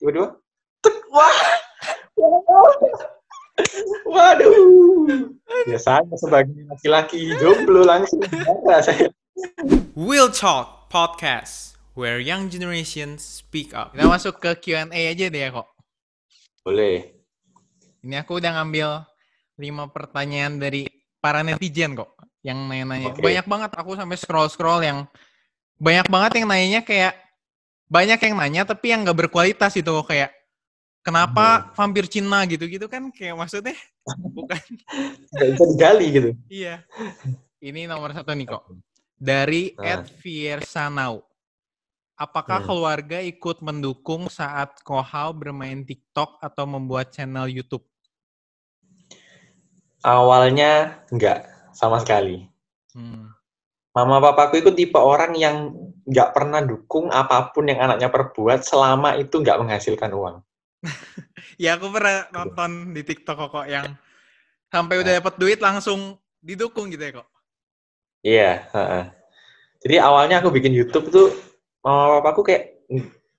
tiba-tiba tek wah waduh biasanya sebagai laki-laki jomblo langsung saya Will Talk Podcast, where young generation speak up. Kita masuk ke Q&A aja deh ya kok. boleh Ini aku udah ngambil lima pertanyaan dari para netizen kok yang nanya-nanya. Oke. Banyak banget aku sampai scroll-scroll yang banyak banget yang nanyanya kayak banyak yang nanya tapi yang nggak berkualitas itu kayak kenapa vampir Cina gitu-gitu kan kayak maksudnya bukan nggak bisa digali gitu iya. Ini nomor satu nih kok. Dari Nah. Ed Fiersanau. Apakah Hmm. keluarga ikut mendukung saat Kohao bermain TikTok atau membuat channel YouTube? awalnya enggak sama sekali Hmm. Mama papaku itu tipe orang yang nggak pernah dukung apa pun yang anaknya perbuat selama itu nggak menghasilkan uang. Ya aku pernah nonton di TikTok kok kok yang sampai udah dapat duit langsung didukung gitu ya kok. Iya. heeh. Jadi awalnya aku bikin YouTube tuh mama papaku kayak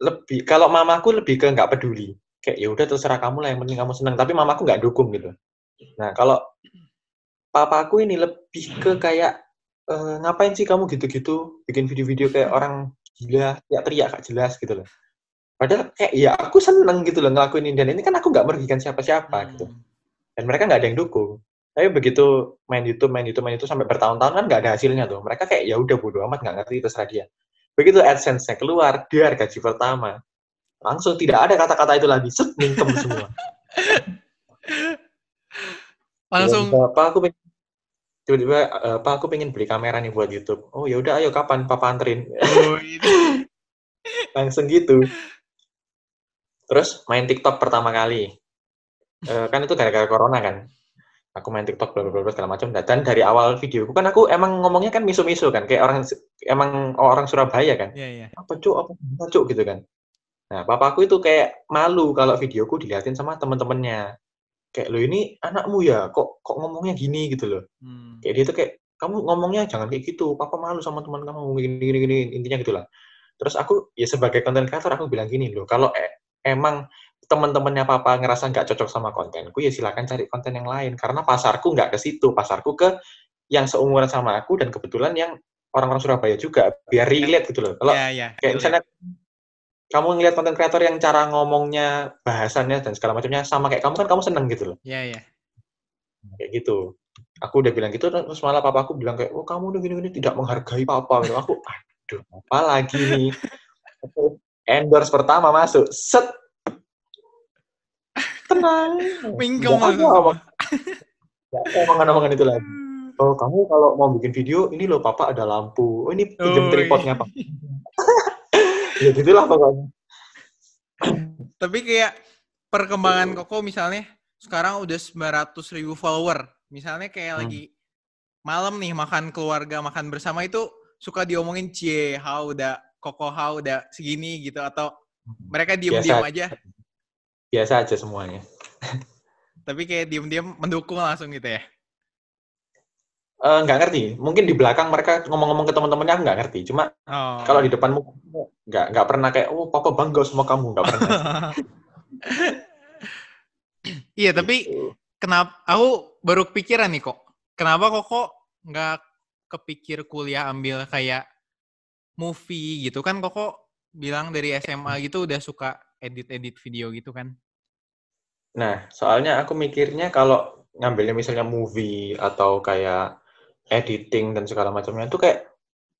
lebih kalau mamaku lebih ke nggak peduli. Kayak ya udah terserah kamu lah yang penting kamu senang. Tapi mamaku nggak dukung gitu. Nah kalau papaku ini lebih ke kayak "Eh, ngapain sih kamu gitu-gitu bikin video-video kayak orang gila teriak-teriak gak jelas gitu loh. Padahal kayak ya aku seneng gitu loh ngelakuin ini dan ini kan aku nggak merugikan siapa-siapa gitu. Hmm. dan mereka nggak ada yang dukung. Tapi begitu main YouTube, main YouTube, main YouTube sampai bertahun-tahun kan nggak ada hasilnya tuh. Mereka kayak ya udah bodo amat nggak ngerti terserah dia. Begitu AdSense-nya keluar, dar gaji pertama, langsung tidak ada kata-kata itu lagi, set mingkem semua. Langsung Pak aku pengen tiba-tiba eh, Pak aku pengen beli kamera nih buat YouTube. Oh ya udah ayo kapan Papa anterin. oh, ini. langsung gitu. Terus main TikTok pertama kali. Eh, kan itu gara-gara corona kan. Aku main TikTok bla bla segala macam. Dan dari awal videoku kan aku emang ngomongnya kan miso-miso kan, kayak orang emang orang Surabaya kan. Iya, iya. Apa cuk, apa cuk gitu kan. Nah, papaku itu kayak malu kalau videoku diliatin sama temen-temennya. Kayak lo ini anakmu ya, kok kok ngomongnya gini gitu loh. Hmm. Kayak dia tuh kayak kamu ngomongnya jangan kayak gitu, papa malu sama teman kamu gini gini gini intinya gitulah. Terus aku ya sebagai konten kreator aku bilang gini loh, kalau e- emang teman-temannya papa ngerasa nggak cocok sama kontenku ya silakan cari konten yang lain karena pasarku nggak ke situ, pasarku ke yang seumuran sama aku dan kebetulan yang orang-orang Surabaya juga biar relate gitu loh. Kalau Iya, iya. kayak misalnya kamu ngeliat konten kreator yang cara ngomongnya, bahasannya dan segala macamnya sama kayak kamu kan kamu seneng gitu loh. Iya, iya. kayak gitu. Aku udah bilang gitu terus malah papa aku bilang kayak oh kamu udah gini-gini tidak menghargai papa. Gitu. Aku aduh apa lagi nih? Aku endorse pertama masuk set. Tenang. Mingkem ada omongan-omongan itu lagi. Oh kamu kalau mau bikin video ini loh papa ada lampu. Oh ini pinjam Oh, tripodnya iya. pak ya gitulah pokoknya Tapi kayak perkembangan Koko misalnya sekarang udah 900 ribu follower. Misalnya kayak Hmm. lagi malam nih makan keluarga makan bersama itu suka diomongin cie how udah Koko how udah segini gitu atau mereka diem-diem Biasa. aja biasa aja semuanya tapi kayak diem-diem mendukung langsung gitu ya. Eh, nggak ngerti mungkin di belakang mereka ngomong-ngomong ke teman-temannya aku nggak ngerti cuma Oh. kalau di depan muka nggak nggak pernah kayak oh papa bangga sama kamu nggak pernah Iya, tapi Gitu. kenapa aku baru kepikiran nih kok. Kenapa kok kok nggak kepikir kuliah ambil kayak movie gitu kan kok kok bilang dari SMA gitu udah suka edit-edit video gitu kan. nah soalnya aku mikirnya kalau ngambilnya misalnya movie atau kayak editing dan segala macamnya itu kayak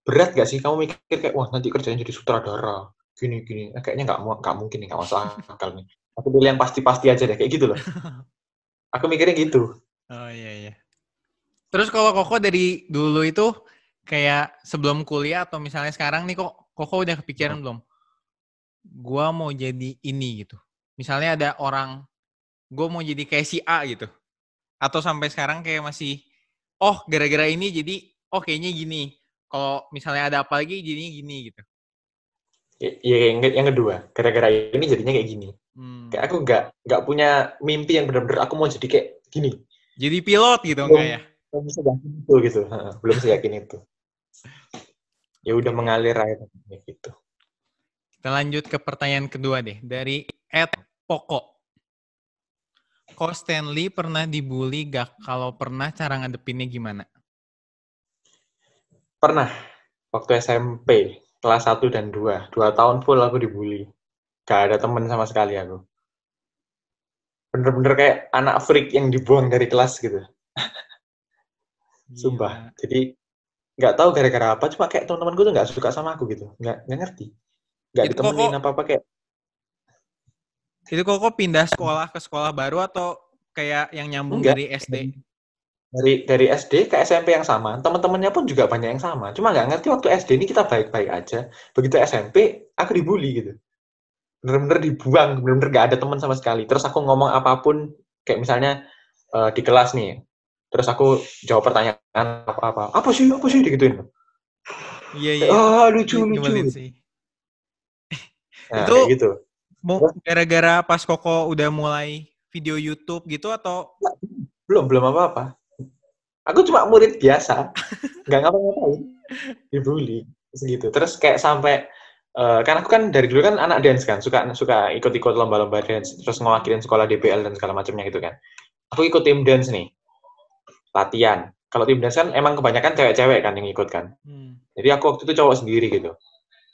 berat gak sih kamu mikir kayak wah nanti kerjanya jadi sutradara gini gini Eh, kayaknya nggak nggak mungkin nggak masuk akal nih aku pilih yang pasti-pasti aja deh kayak gitu loh aku mikirnya gitu Oh iya iya. Terus kalau Koko dari dulu itu kayak sebelum kuliah atau misalnya sekarang nih kok Koko udah kepikiran belum? Gua mau jadi ini gitu. Misalnya ada orang gue mau jadi kayak si A gitu. Atau sampai sekarang kayak masih oh gara-gara ini jadi oh kayaknya gini. Kalau misalnya ada apa lagi jadinya gini gitu. ya, ya yang, yang kedua gara-gara ini jadinya kayak gini Hmm. kayak aku nggak nggak punya mimpi yang benar-benar aku mau jadi kayak gini Jadi pilot gitu Belum. enggak ya? belum seyakin itu gitu belum seyakin itu ya udah mengalir aja gitu Kita lanjut ke pertanyaan kedua deh. Dari at Poko. Ko Stanley pernah dibully gak? Kalau pernah, cara ngadepinnya gimana? Pernah. Waktu SMP, kelas 1 dan 2. Dua tahun full aku dibully. Gak ada temen sama sekali aku. Bener-bener kayak anak freak yang dibuang dari kelas gitu. Sumpah. Gila. Jadi nggak tahu gara-gara apa, cuma kayak teman-temanku tuh nggak suka sama aku gitu. Nggak, nggak ngerti. Nggak Itu ditemenin apa-apa kayak Itu kok kok pindah sekolah ke sekolah baru atau kayak yang nyambung Enggak. dari SD? dari dari SD ke SMP yang sama. Teman-temannya pun juga banyak yang sama. Cuma nggak ngerti waktu SD ini kita baik-baik aja. Begitu SMP, aku dibully gitu. Bener-bener dibuang, bener-bener nggak ada teman sama sekali. Terus aku ngomong apa pun, kayak misalnya eh, di kelas nih, terus aku jawab pertanyaan apa-apa. Apa sih, apa sih, digituin. Iya, iya. Ah, lucu, lucu. sih. Nah, Itu- kayak gitu. Mau gara-gara pas Koko udah mulai video YouTube gitu atau Belum, belum apa-apa. Aku cuma murid biasa. Nggak ngapa-ngapain. Dibully. Segitu. Terus kayak sampai, eh, kan aku kan dari dulu kan anak dance kan, suka suka ikut-ikut lomba-lomba dance, terus ngewakilin sekolah DBL dan segala macamnya gitu kan. Aku ikut tim dance nih. Latihan. Kalau tim dance kan emang kebanyakan cewek-cewek kan yang ikut kan. Hmm. Jadi aku waktu itu cowok sendiri gitu.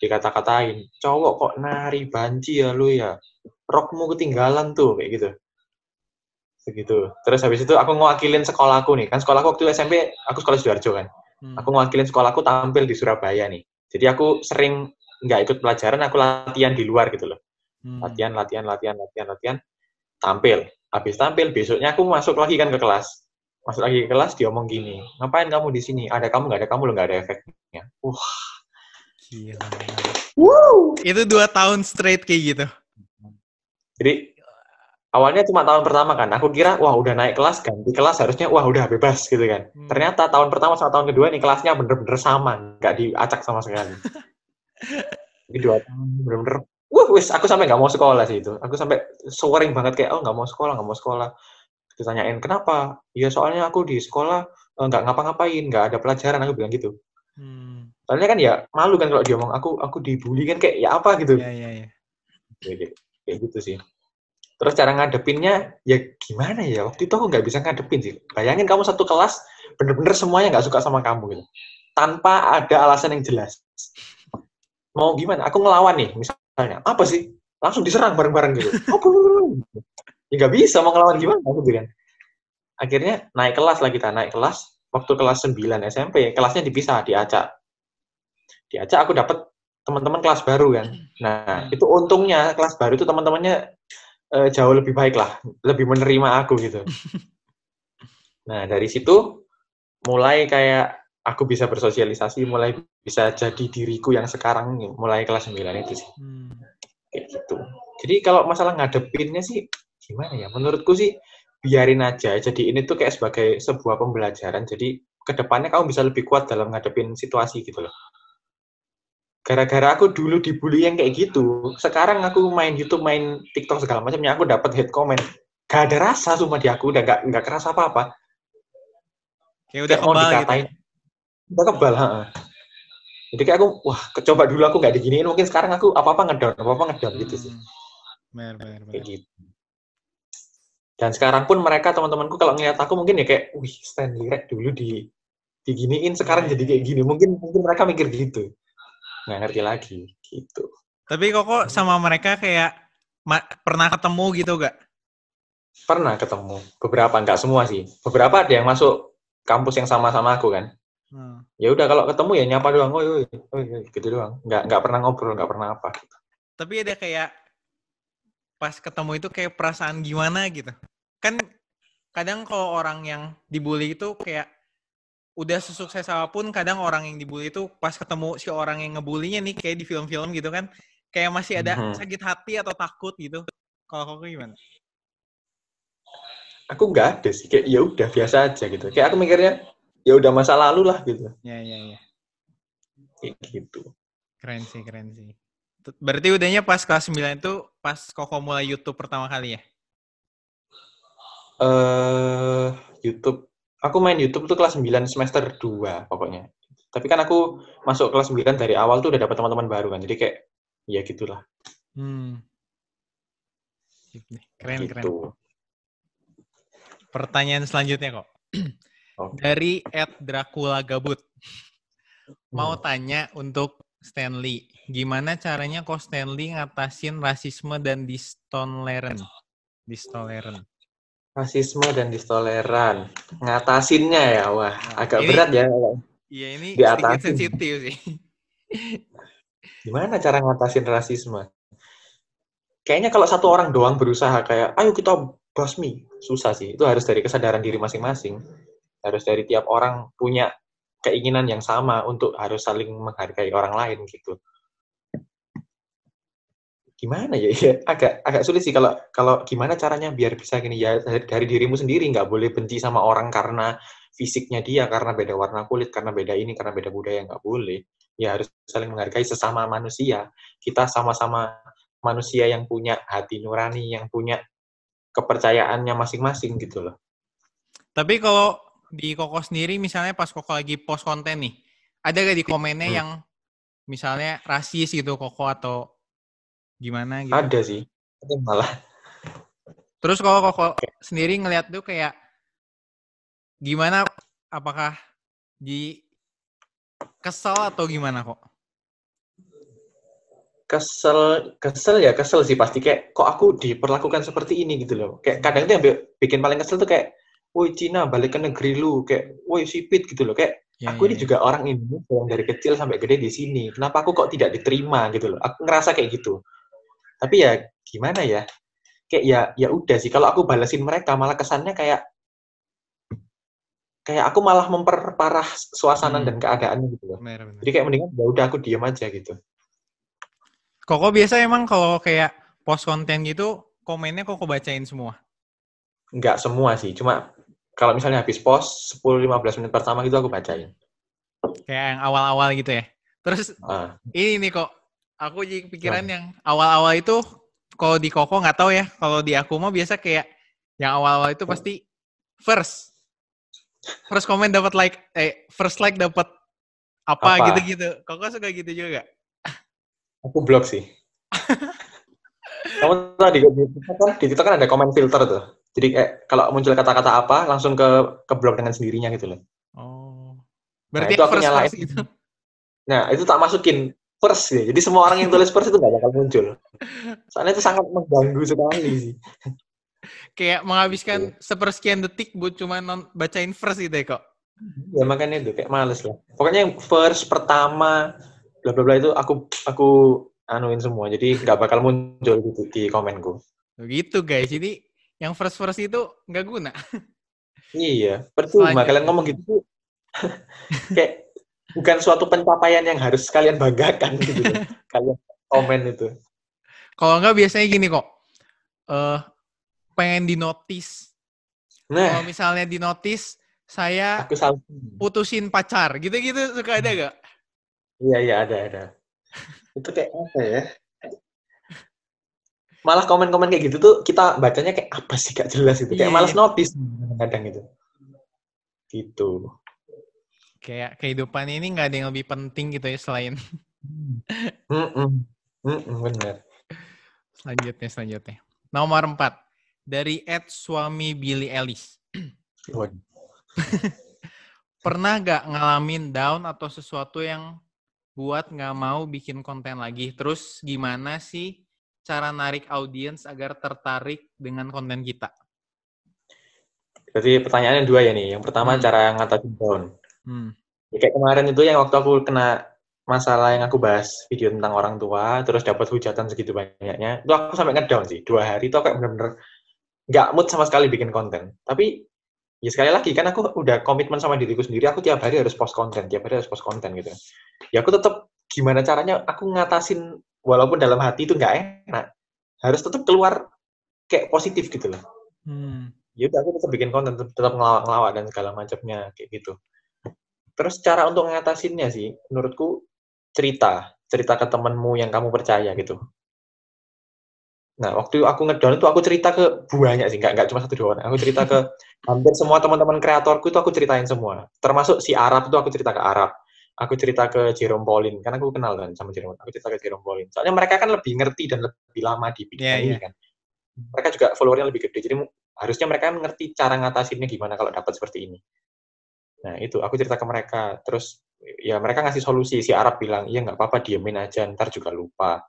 Dikata-katain, cowok kok nari banci ya lu ya. Rokmu ketinggalan tuh, kayak gitu. Segitu. Terus habis itu aku ngewakilin sekolahku nih. Kan sekolahku waktu SMP, aku sekolah Sidoarjo kan. Hmm. Aku ngewakilin sekolahku tampil di Surabaya nih. Jadi aku sering nggak ikut pelajaran, aku latihan di luar gitu loh. Hmm. Latihan, latihan, latihan, latihan, latihan. Tampil. Habis tampil, besoknya aku masuk lagi kan ke kelas. Masuk lagi ke kelas, dia omong gini, ngapain kamu di sini? Ada kamu, nggak ada kamu, lo nggak ada efeknya. Wah, Gila. Itu dua tahun straight kayak gitu. Jadi awalnya cuma tahun pertama kan, aku kira wah udah naik kelas ganti kelas harusnya wah udah bebas gitu kan. Hmm. Ternyata tahun pertama sama tahun kedua nih kelasnya bener-bener sama, nggak diacak sama sekali. Jadi dua tahun bener-bener, wah wis aku sampai nggak mau sekolah sih itu. Aku sampai swearing banget kayak oh nggak mau sekolah, nggak mau sekolah. Ditanyain kenapa? Ya soalnya aku di sekolah eh, nggak ngapa-ngapain, nggak ada pelajaran aku bilang gitu. Hmm. Soalnya kan ya malu kan kalau dia ngomong aku aku dibully kan kayak ya apa gitu. Iya, iya, iya. Kayak kayak gitu sih. Terus cara ngadepinnya, ya gimana ya? Waktu itu aku nggak bisa ngadepin sih. Bayangin kamu satu kelas, bener-bener semuanya nggak suka sama kamu gitu. Tanpa ada alasan yang jelas. Mau gimana? Aku ngelawan nih, misalnya. Apa sih? Langsung diserang bareng-bareng gitu. Apa? ya nggak bisa, mau ngelawan gimana? Aku bilang. Akhirnya naik kelas lah kita, naik kelas. Waktu kelas 9 SMP, kelasnya dipisah, diacak. Diacak aku dapat teman-teman kelas baru kan. Nah, itu untungnya kelas baru itu teman-temannya eh, jauh lebih baik lah, lebih menerima aku gitu. Nah, dari situ mulai kayak aku bisa bersosialisasi, mulai bisa jadi diriku yang sekarang mulai kelas 9 itu sih. Hmm. Kayak gitu. Jadi kalau masalah ngadepinnya sih gimana ya? Menurutku sih biarin aja. Jadi ini tuh kayak sebagai sebuah pembelajaran. Jadi ke depannya kamu bisa lebih kuat dalam ngadepin situasi gitu loh. Gara-gara aku dulu dibully yang kayak gitu, sekarang aku main YouTube, main TikTok segala macamnya, aku dapat hate comment. Gak ada rasa cuma di aku, udah gak, nggak kerasa apa-apa. Kayak udah Kayak mau kebal gitu. dikatain. Udah kebal, ha Jadi kayak aku, wah, coba dulu aku nggak diginiin, mungkin sekarang aku apa-apa ngedown, apa-apa ngedown gitu sih. Hmm. Benar, benar, kayak benar. gitu. Dan sekarang pun mereka teman-temanku kalau ngeliat aku mungkin ya kayak, wih Stanley Rek dulu di diginiin sekarang Iya, jadi kayak gini. Mungkin mungkin mereka mikir gitu. Nggak ngerti lagi gitu. Tapi kok sama mereka kayak ma- pernah ketemu gitu gak? Pernah ketemu beberapa nggak semua sih. Beberapa ada yang masuk kampus yang sama-sama aku kan. Hmm. Ya udah kalau ketemu ya nyapa doang, oi, oi, oi, oi, gitu doang. Nggak nggak pernah ngobrol, nggak pernah apa. Gitu. Tapi ada kayak pas ketemu itu kayak perasaan gimana gitu. Kan kadang kalau orang yang dibully itu kayak udah sesukses apa pun, kadang orang yang dibully itu pas ketemu si orang yang ngebulinya nih kayak di film-film gitu kan, kayak masih ada Mhm. sakit hati atau takut gitu. Kalau kok gimana? Aku nggak ada sih, kayak ya udah biasa aja gitu. Kayak aku mikirnya ya udah masa lalu lah gitu. Ya ya ya. Kayak gitu. Keren sih, keren sih. Berarti udahnya pas kelas 9 itu pas Koko mulai YouTube pertama kali ya? eh YouTube. Aku main YouTube tuh kelas 9 semester 2 pokoknya. Tapi kan aku masuk kelas 9 dari awal tuh udah dapat teman-teman baru kan. Jadi kayak ya gitulah. Hmm. Sip nih. Keren, gitu. keren. Pertanyaan selanjutnya kok. Oke. Dari Ed Dracula Gabut. Mau Hmm. tanya untuk Stanley. Gimana caranya kok Stanley ngatasin rasisme dan distoleran? Distoleran. Rasisme dan distoleran. Ngatasinnya ya wah agak Ini- berat ya Iya ini Di atasin. sensitif sih. gimana cara ngatasin rasisme? Kayaknya kalau satu orang doang berusaha kayak ayo kita basmi susah sih itu harus dari kesadaran diri masing-masing. Harus dari tiap orang punya keinginan yang sama untuk harus saling menghargai orang lain gitu gimana ya? Ya agak agak sulit sih kalau kalau gimana caranya biar bisa gini ya dari dirimu sendiri. Nggak boleh benci sama orang karena fisiknya dia karena beda warna kulit karena beda ini karena beda budaya. Nggak boleh. Ya harus saling menghargai sesama manusia. Kita sama-sama manusia yang punya hati nurani yang punya kepercayaannya masing-masing gitu loh. Tapi kalau di Koko sendiri misalnya pas Koko lagi post konten nih, ada gak di komennya Hmm. yang misalnya rasis gitu Koko atau gimana gitu? ada sih tapi malah. Terus kalau Koko sendiri ngeliat tuh kayak gimana? Apakah di kesel atau gimana kok? kesel kesel ya kesel sih pasti. Kayak kok aku diperlakukan seperti ini gitu loh. Kayak kadang tuh yang bi- bikin paling kesel tuh kayak woi Cina balik ke negeri lu. Kayak woi sipit gitu loh. Kayak Ya, aku ya, ini ya. juga orang Indonesia yang dari kecil sampai gede di sini. Kenapa aku kok tidak diterima? gitu loh. Aku ngerasa kayak gitu tapi ya gimana ya kayak ya ya udah sih kalau aku balesin mereka malah kesannya kayak kayak aku malah memperparah suasana Hmm. dan keadaan gitu loh Bener, bener. jadi kayak mendingan ya udah aku diam aja gitu Koko biasa emang kalau kayak post konten gitu komennya Koko bacain semua. nggak semua sih cuma kalau misalnya habis post 10-15 menit pertama gitu aku bacain Kayak yang awal-awal gitu ya. Terus ah ini nih kok aku jadi pikiran yang awal-awal itu kalau di Koko nggak tahu ya kalau di aku mah biasa kayak yang awal-awal itu pasti first. First comment dapat like eh first like dapat apa, gitu-gitu. Koko suka gitu juga aku blok sih. Kamu tahu di, TikTok kan, di TikTok kan ada komen filter tuh. Jadi kayak kalau muncul kata-kata apa langsung ke ke blok dengan sendirinya gitu loh. Oh. Berarti itu aku first nyalain. gitu. Nah itu tak masukin first ya. Jadi semua orang yang tulis first itu nggak bakal muncul. Soalnya itu sangat mengganggu sekali sih. Kayak menghabiskan sepersekian detik buat cuma non bacain first gitu ya kok. Ya makanya itu kayak males lah. Pokoknya yang first pertama bla bla bla itu aku aku anuin semua. Jadi nggak bakal muncul gitu di komenku. Begitu guys. Jadi yang first first itu nggak guna. Iya percuma. Kalian ngomong gitu kayak bukan suatu pencapaian yang harus kalian banggakan gitu. Kalian komen itu. Kalau nggak biasanya gini kok. Eh pengen dinotis nah. Kalau misalnya di notice saya aku salah putusin pacar. Gitu-gitu suka ada gak? iya iya ada ada. Itu kayak apa ya? Malah komen-komen kayak gitu tuh kita bacanya kayak apa sih? Gak jelas itu kayak Iya, malas iya. notice kadang itu gitu Kayak kehidupan ini nggak ada yang lebih penting gitu ya selain. Mm-mm, bener selanjutnya selanjutnya. Nomor 4 dari Ed suami Billy Ellis. Pernah gak ngalamin down atau sesuatu yang buat nggak mau bikin konten lagi? Terus gimana sih cara narik audiens agar tertarik dengan konten kita? Jadi pertanyaannya dua ya nih. Yang pertama Hmm. cara ngatasin down. Hmm. Ya, kayak kemarin itu yang waktu aku kena masalah yang aku bahas video tentang orang tua, terus dapat hujatan segitu banyaknya, itu aku sampai ngedown sih. Dua hari itu aku kayak bener-bener nggak mood sama sekali bikin konten. Tapi ya sekali lagi kan aku udah komitmen sama diriku sendiri, aku tiap hari harus post konten, tiap hari harus post konten gitu. Ya aku tetap gimana caranya aku ngatasin walaupun dalam hati itu nggak enak, harus tetap keluar kayak positif gitu loh. Hmm. ya udah aku tetap bikin konten tetap, tetap ngelawak-ngelawak dan segala macamnya kayak gitu terus cara untuk ngatasinnya sih menurutku cerita cerita ke temenmu yang kamu percaya gitu nah waktu aku ngedown itu aku cerita ke banyak sih nggak nggak cuma satu dua orang aku cerita ke hampir semua teman-teman kreatorku itu aku ceritain semua termasuk si Arab itu aku cerita ke Arab aku cerita ke Jerome Pauline karena aku kenal kan sama Jerome aku cerita ke Jerome Pauline soalnya mereka kan lebih ngerti dan lebih lama di bidang Iya, ini iya. kan mereka juga followernya lebih gede. Jadi harusnya mereka mengerti cara ngatasinnya gimana kalau dapat seperti ini. Nah itu aku cerita ke mereka, terus ya mereka ngasih solusi. Si Arab bilang, iya nggak apa-apa, diemin aja, ntar juga lupa.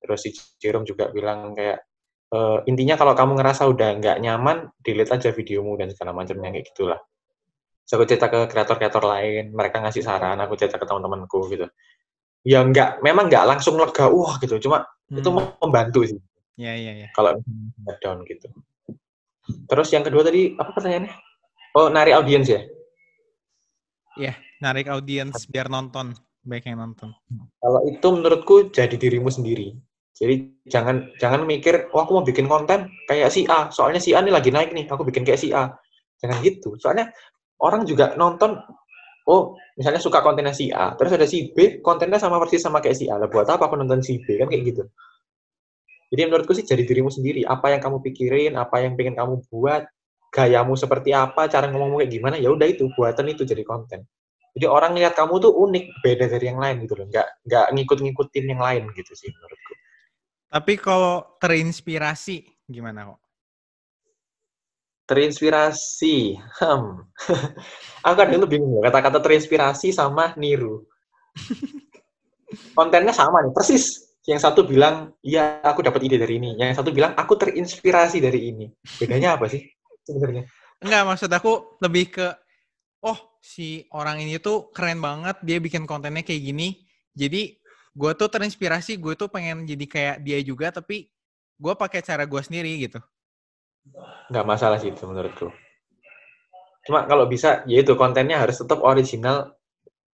Terus si Jerome juga bilang kayak, e, intinya kalau kamu ngerasa udah nggak nyaman, delete aja videomu dan segala macamnya kayak gitulah. So, aku cerita ke kreator-kreator lain, mereka ngasih saran, aku cerita ke teman-temanku gitu. Ya nggak, memang nggak langsung lega, wah gitu, cuma hmm. itu membantu sih. Iya, iya, iya. Kalau down gitu. Terus yang kedua tadi, apa pertanyaannya? Oh, nari audiens ya? Iya, narik audiens biar nonton, baik yang nonton. Kalau itu menurutku jadi dirimu sendiri. Jadi jangan jangan mikir, oh aku mau bikin konten kayak si A, soalnya si A ini lagi naik nih, aku bikin kayak si A. Jangan gitu. Soalnya orang juga nonton, oh misalnya suka kontennya si A, terus ada si B, kontennya sama persis sama kayak si A. Lah buat apa aku nonton si B? Kan kayak gitu. Jadi menurutku sih jadi dirimu sendiri. Apa yang kamu pikirin, apa yang pengen kamu buat, gayamu seperti apa, cara ngomongmu kayak gimana, ya udah itu buatan itu jadi konten. Jadi orang lihat kamu tuh unik, beda dari yang lain gitu loh. Nggak nggak ngikut-ngikutin yang lain gitu sih menurutku. Tapi kalau terinspirasi gimana kok? Terinspirasi, hmm. aku kan dulu bingung kata-kata terinspirasi sama niru. Kontennya sama nih, persis. Yang satu bilang, iya aku dapat ide dari ini. Yang satu bilang, aku terinspirasi dari ini. Bedanya apa sih? Sebenarnya. Enggak, maksud aku lebih ke oh, si orang ini tuh keren banget, dia bikin kontennya kayak gini. Jadi gue tuh terinspirasi, gue tuh pengen jadi kayak dia juga, tapi gue pakai cara gue sendiri gitu. Nggak masalah sih itu menurutku. Cuma kalau bisa, ya itu kontennya harus tetap original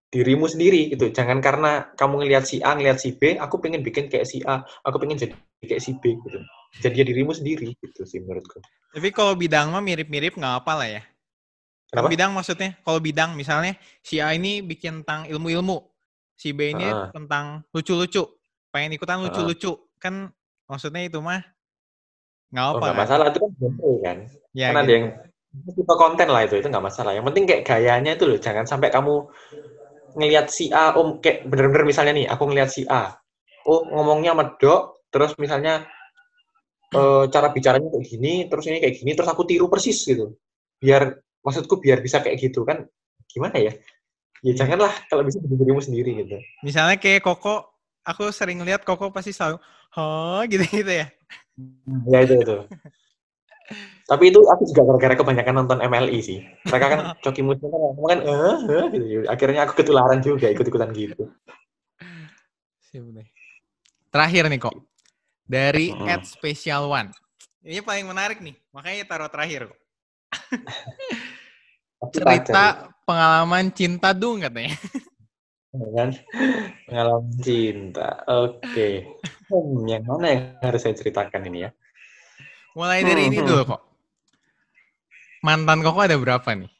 dirimu sendiri gitu. Jangan karena kamu ngelihat si A, ngelihat si B, aku pengen bikin kayak si A, aku pengen jadi kayak si B gitu. Jadi ya dirimu sendiri gitu sih menurutku. Tapi kalau bidang mah mirip-mirip nggak apa lah ya. Kenapa? Bidang maksudnya, kalau bidang misalnya si A ini bikin tentang ilmu-ilmu, si B ini uh. tentang lucu-lucu, pengen ikutan lucu-lucu, kan maksudnya itu mah nggak oh, apa. Oh, kan? masalah itu kan genre kan. Ya, kan gitu. ada yang tipe konten lah itu, itu nggak masalah. Yang penting kayak gayanya itu loh, jangan sampai kamu ngelihat si A, om kayak bener-bener misalnya nih, aku ngelihat si A, oh ngomongnya medok, terus misalnya e, cara bicaranya kayak gini, terus ini kayak gini, terus aku tiru persis gitu. Biar maksudku biar bisa kayak gitu kan gimana ya? Ya janganlah kalau bisa jadi dirimu sendiri gitu. Misalnya kayak Koko, aku sering lihat Koko pasti selalu, oh gitu-gitu ya. Ya itu itu. Tapi itu aku juga gara-gara kebanyakan nonton MLI sih. Mereka kan coki musik kan ngomong kan, eh, eh, gitu. Akhirnya aku ketularan juga ikut-ikutan gitu. Terakhir nih kok, dari mm. at Special One. Ini paling menarik nih, makanya taruh terakhir kok. Cerita pengalaman cinta dong katanya. Iya kan? Pengalaman cinta. Oke. Okay. Hmm, yang mana yang harus saya ceritakan ini ya? Mulai dari hmm, ini dulu kok. Mantan kok ada berapa nih?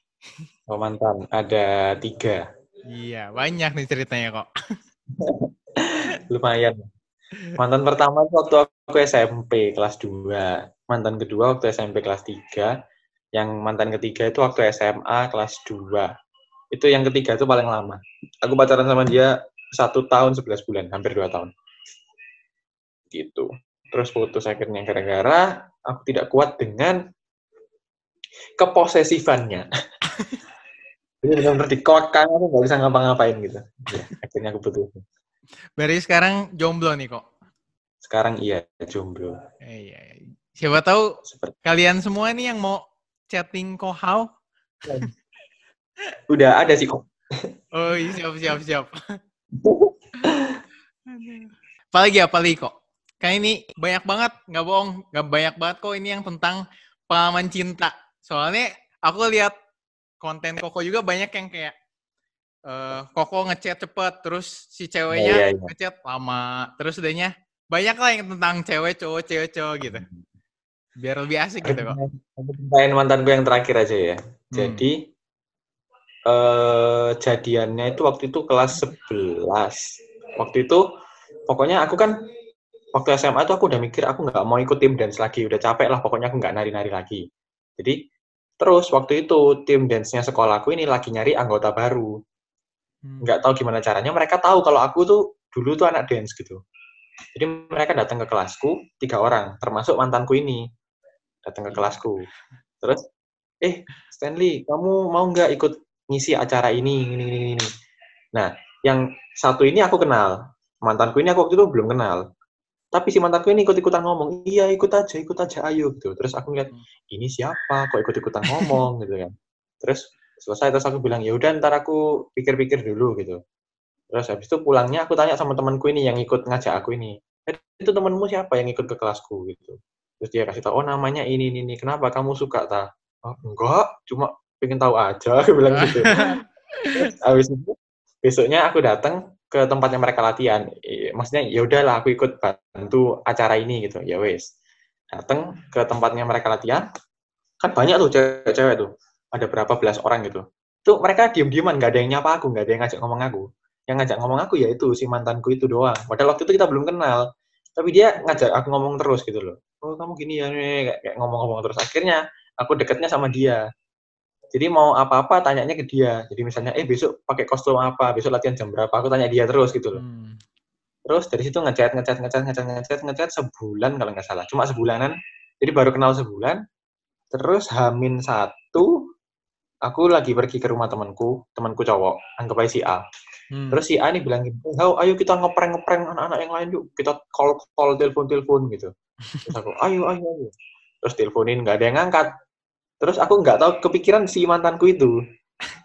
Oh mantan, ada tiga. Iya, banyak nih ceritanya kok. Lumayan. Mantan pertama itu waktu aku SMP kelas 2. Mantan kedua waktu SMP kelas 3. Yang mantan ketiga itu waktu SMA kelas 2. Itu yang ketiga itu paling lama. Aku pacaran sama dia satu tahun 11 bulan, hampir dua tahun. Gitu. Terus putus akhirnya gara-gara aku tidak kuat dengan keposesifannya. Jadi benar-benar dikokang aku nggak bisa ngapa-ngapain gitu. Ya, akhirnya aku putus. Berarti sekarang jomblo nih kok? Sekarang iya, jomblo. Eh, iya, iya. Siapa tahu Seperti... kalian semua nih yang mau chatting kok how? Udah ada sih kok. Oh iya, siap, siap, siap. apalagi, apalagi kok? Kayak ini banyak banget, nggak bohong, nggak banyak banget kok ini yang tentang pengalaman cinta. Soalnya aku lihat konten Koko juga banyak yang kayak uh, Koko ngechat cepet, terus si ceweknya yeah, yeah, yeah. ngechat lama, terus udahnya banyak lah yang tentang cewek cowok cewek cowok gitu. Biar lebih asik gitu kok. Ceritain mantan gue yang terakhir aja ya. Hmm. Jadi eh jadiannya itu waktu itu kelas 11. Waktu itu pokoknya aku kan waktu SMA itu aku udah mikir aku nggak mau ikut tim dance lagi, udah capek lah pokoknya aku nggak nari-nari lagi. Jadi terus waktu itu tim dance-nya sekolahku ini lagi nyari anggota baru. Hmm. Nggak tahu gimana caranya mereka tahu kalau aku tuh dulu tuh anak dance gitu. Jadi mereka datang ke kelasku tiga orang, termasuk mantanku ini datang ke kelasku. Terus, eh Stanley, kamu mau nggak ikut ngisi acara ini, ini, ini, ini. Nah, yang satu ini aku kenal, mantanku ini aku waktu itu belum kenal. Tapi si mantanku ini ikut-ikutan ngomong, iya ikut aja, ikut aja, ayo gitu. Terus aku ngeliat, ini siapa, kok ikut-ikutan ngomong gitu kan. Terus selesai terus aku bilang, ya udah ntar aku pikir-pikir dulu gitu. Terus habis itu pulangnya aku tanya sama temanku ini yang ikut ngajak aku ini, eh, itu temanmu siapa yang ikut ke kelasku gitu. Terus dia kasih tau, oh namanya ini, ini, ini. Kenapa kamu suka, ta? Oh, enggak, cuma pengen tahu aja, aku bilang gitu. Terus habis itu, besoknya aku datang ke tempatnya mereka latihan. Maksudnya, ya udahlah aku ikut bantu acara ini gitu. Ya wes. Datang ke tempatnya mereka latihan, kan banyak tuh cewek-cewek tuh. Ada berapa belas orang gitu. Tuh mereka diem-dieman, nggak ada yang nyapa aku, nggak ada yang ngajak ngomong aku yang ngajak ngomong aku ya itu si mantanku itu doang. Padahal waktu itu kita belum kenal, tapi dia ngajak aku ngomong terus gitu loh. Oh kamu gini ya, kayak ngomong-ngomong terus. Akhirnya aku deketnya sama dia. Jadi mau apa-apa tanyanya ke dia. Jadi misalnya, eh besok pakai kostum apa, besok latihan jam berapa, aku tanya dia terus gitu loh. Hmm. Terus dari situ ngechat, ngechat, ngechat, ngechat, ngechat, ngechat sebulan kalau nggak salah. Cuma sebulanan. Jadi baru kenal sebulan. Terus Hamin satu, aku lagi pergi ke rumah temanku, temanku cowok, anggap aja si A. Hmm. Terus si A ini bilang gitu, ayo kita ngeprank ngeprank anak-anak yang lain yuk, kita call call telepon telepon gitu. Terus aku, ayo ayo ayo. Terus teleponin nggak ada yang ngangkat. Terus aku nggak tahu kepikiran si mantanku itu,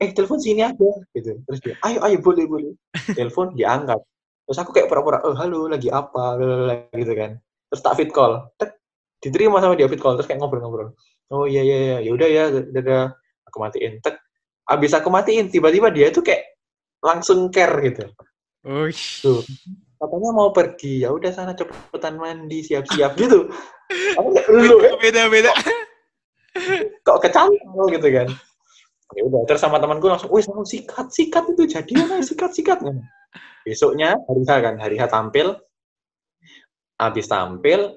eh telepon sini aja gitu. Terus dia, ayo ayo boleh boleh. Telepon diangkat. Terus aku kayak pura-pura, oh halo lagi apa, gitu kan. Terus tak fit call, Tek, diterima sama dia fit call, terus kayak ngobrol-ngobrol. Oh iya iya iya, yaudah ya, dadah. Aku matiin, tek. Abis aku matiin, tiba-tiba dia itu kayak langsung care gitu. Uish. Tuh. Katanya mau pergi, ya udah sana cepetan mandi, siap-siap gitu. Aku lu beda beda. Kok kecantol gitu kan. Ya udah, terus sama temanku langsung, "Wih, langsung sikat, sikat itu jadi mana sikat, sikat." Besoknya hari H kan, hari H tampil. Habis tampil,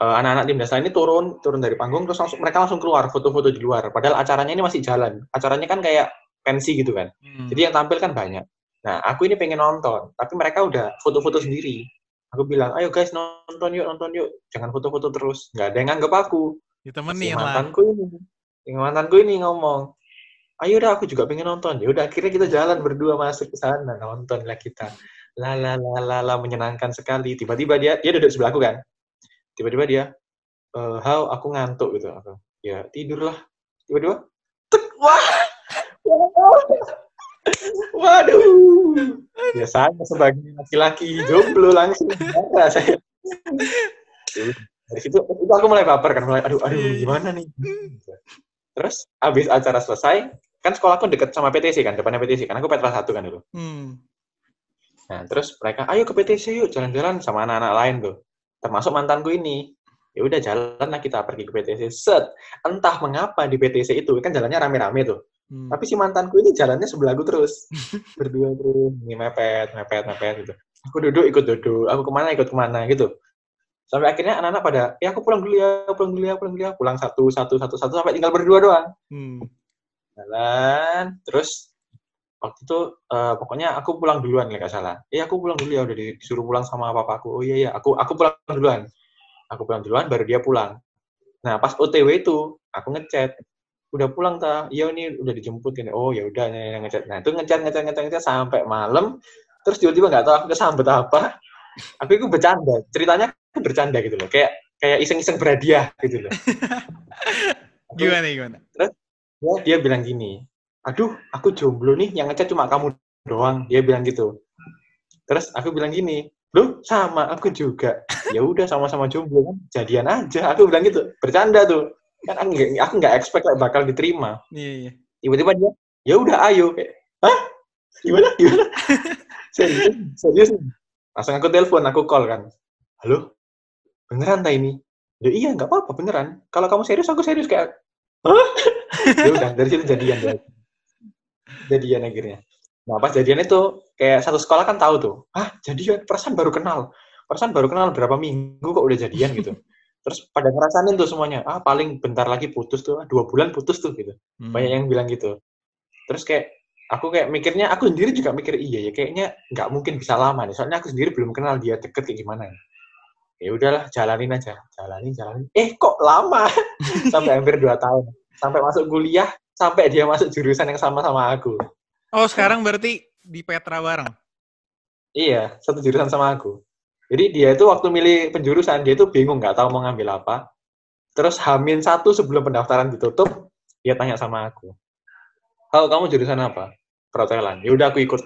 anak-anak tim dasar ini turun turun dari panggung terus langsung mereka langsung keluar foto-foto di luar. Padahal acaranya ini masih jalan. Acaranya kan kayak pensi gitu kan. Hmm. Jadi yang tampil kan banyak. Nah, aku ini pengen nonton, tapi mereka udah foto-foto sendiri. Aku bilang, ayo guys nonton yuk, nonton yuk. Jangan foto-foto terus. Nggak ada yang nganggap aku. Ditemenin si mantanku lah. ini. Si mantanku ini ngomong, ayo udah aku juga pengen nonton. Ya udah akhirnya kita jalan berdua masuk ke sana, nonton lah kita. La la la la la menyenangkan sekali. Tiba-tiba dia dia duduk sebelahku kan. Tiba-tiba dia, e, how aku ngantuk gitu. Aku, ya tidurlah. Tiba-tiba, wah Waduh. Biasanya sebagai laki-laki jomblo langsung marah saya. Dari situ itu aku mulai baper kan, mulai aduh aduh gimana nih. Terus abis acara selesai, kan sekolahku deket sama PTC kan, depannya PTC kan. Aku Petra satu kan dulu. Hmm. Nah, terus mereka, ayo ke PTC yuk, jalan-jalan sama anak-anak lain tuh. Termasuk mantanku ini. Ya udah jalan lah kita pergi ke PTC. Set. Entah mengapa di PTC itu, kan jalannya rame-rame tuh. Hmm. Tapi si mantanku ini jalannya sebelahku terus. Berdua terus, ini mepet, mepet, mepet gitu. Aku duduk, ikut duduk. Aku ke mana, ikut ke mana gitu. Sampai akhirnya anak-anak pada, ya aku pulang dulu ya, pulang dulu ya, pulang dulu ya. Pulang satu, satu, satu, satu, sampai tinggal berdua doang. Hmm. Jalan, terus waktu itu uh, pokoknya aku pulang duluan nggak salah. Iya aku pulang dulu ya udah disuruh pulang sama papaku. Oh iya iya aku aku pulang duluan. Aku pulang duluan baru dia pulang. Nah pas OTW itu aku ngechat. Udah pulang ta. Iya ini udah dijemput ini. Oh ya udah ngechat. Nah itu ngechat ngechat ngechat ngechat sampai malam. Terus tiba-tiba nggak tahu aku kesambet apa. Aku itu bercanda. Ceritanya aku bercanda gitu loh. Kayak kayak iseng-iseng berhadiah gitu loh. Gimana gimana? Terus dia, dia bilang gini aduh aku jomblo nih yang ngechat cuma kamu doang. Dia bilang gitu. Terus aku bilang gini lu sama aku juga. Ya udah sama-sama jomblo kan jadian aja. Aku bilang gitu bercanda tuh. Kan aku nggak aku nggak expect like, bakal diterima. Iya, iya. tiba-tiba dia ya udah ayo. Kayak hah? Gimana? Gimana? Serius serius. Langsung aku telepon aku call kan. Halo? Beneran tak ini? Ya iya nggak apa-apa beneran. Kalau kamu serius aku serius. Kayak hah? Ya udah dari situ jadian ya. Jadian akhirnya. Nah pas jadian itu kayak satu sekolah kan tahu tuh ah jadian perasaan baru kenal. Perasaan baru kenal berapa minggu kok udah jadian gitu. Terus pada ngerasain tuh semuanya ah paling bentar lagi putus tuh dua bulan putus tuh gitu. Hmm. banyak yang bilang gitu. Terus kayak aku kayak mikirnya aku sendiri juga mikir iya ya kayaknya nggak mungkin bisa lama nih soalnya aku sendiri belum kenal dia deket kayak gimana. Ya ya udahlah jalanin aja jalanin jalanin. Eh kok lama? Sampai hampir dua tahun. Sampai masuk kuliah sampai dia masuk jurusan yang sama sama aku. Oh, sekarang berarti di Petra bareng. iya satu jurusan sama aku. Jadi dia itu waktu milih penjurusan dia itu bingung nggak tahu mau ngambil apa. Terus hamin satu sebelum pendaftaran ditutup dia tanya sama aku. Kalau kamu jurusan apa? Perhotelan. Ya udah aku ikut.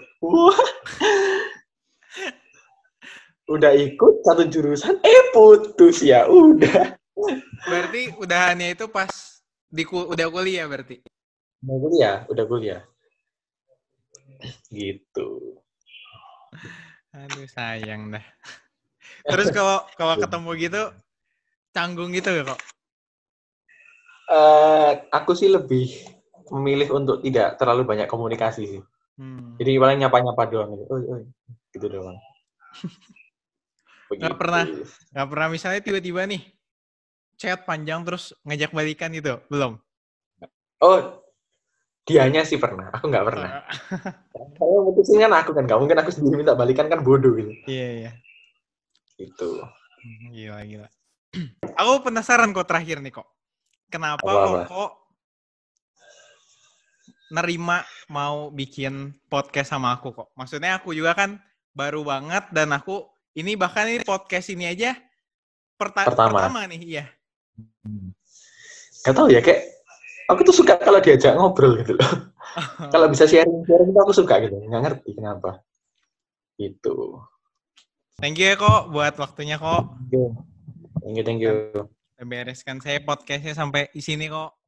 Udah ikut satu jurusan? Eh putus. Ya udah. Berarti udahannya itu pas di udah kuliah berarti. Udah kuliah udah kuliah gitu Aduh sayang dah. Terus kalau kalau ketemu gitu canggung gitu ya kok. Eh, aku sih lebih memilih untuk tidak terlalu banyak komunikasi sih Hmm. jadi paling nyapa-nyapa doang gitu. Oi, oi. gitu doang Nggak pernah. Gak pernah misalnya tiba-tiba nih chat panjang terus ngajak balikan gitu, belum? oh dianya sih pernah aku nggak pernah kalau mutusin kan aku kan nggak mungkin aku sendiri minta balikan kan bodoh gitu Iya iya. gitu Hmm, Gila gila. Aku penasaran kok terakhir nih kok. Kenapa Apa-apa? kok nerima mau bikin podcast sama aku kok? Maksudnya aku juga kan baru banget dan aku ini bahkan ini podcast ini aja perta- Pertama. pertama nih, iya. Gak tau ya kayak aku tuh suka kalau diajak ngobrol gitu loh. kalau bisa sharing sharing itu aku suka gitu. Nggak ngerti kenapa. Gitu. Thank you ya kok buat waktunya kok. Thank you, thank you. Bereskan saya podcastnya sampai di sini kok.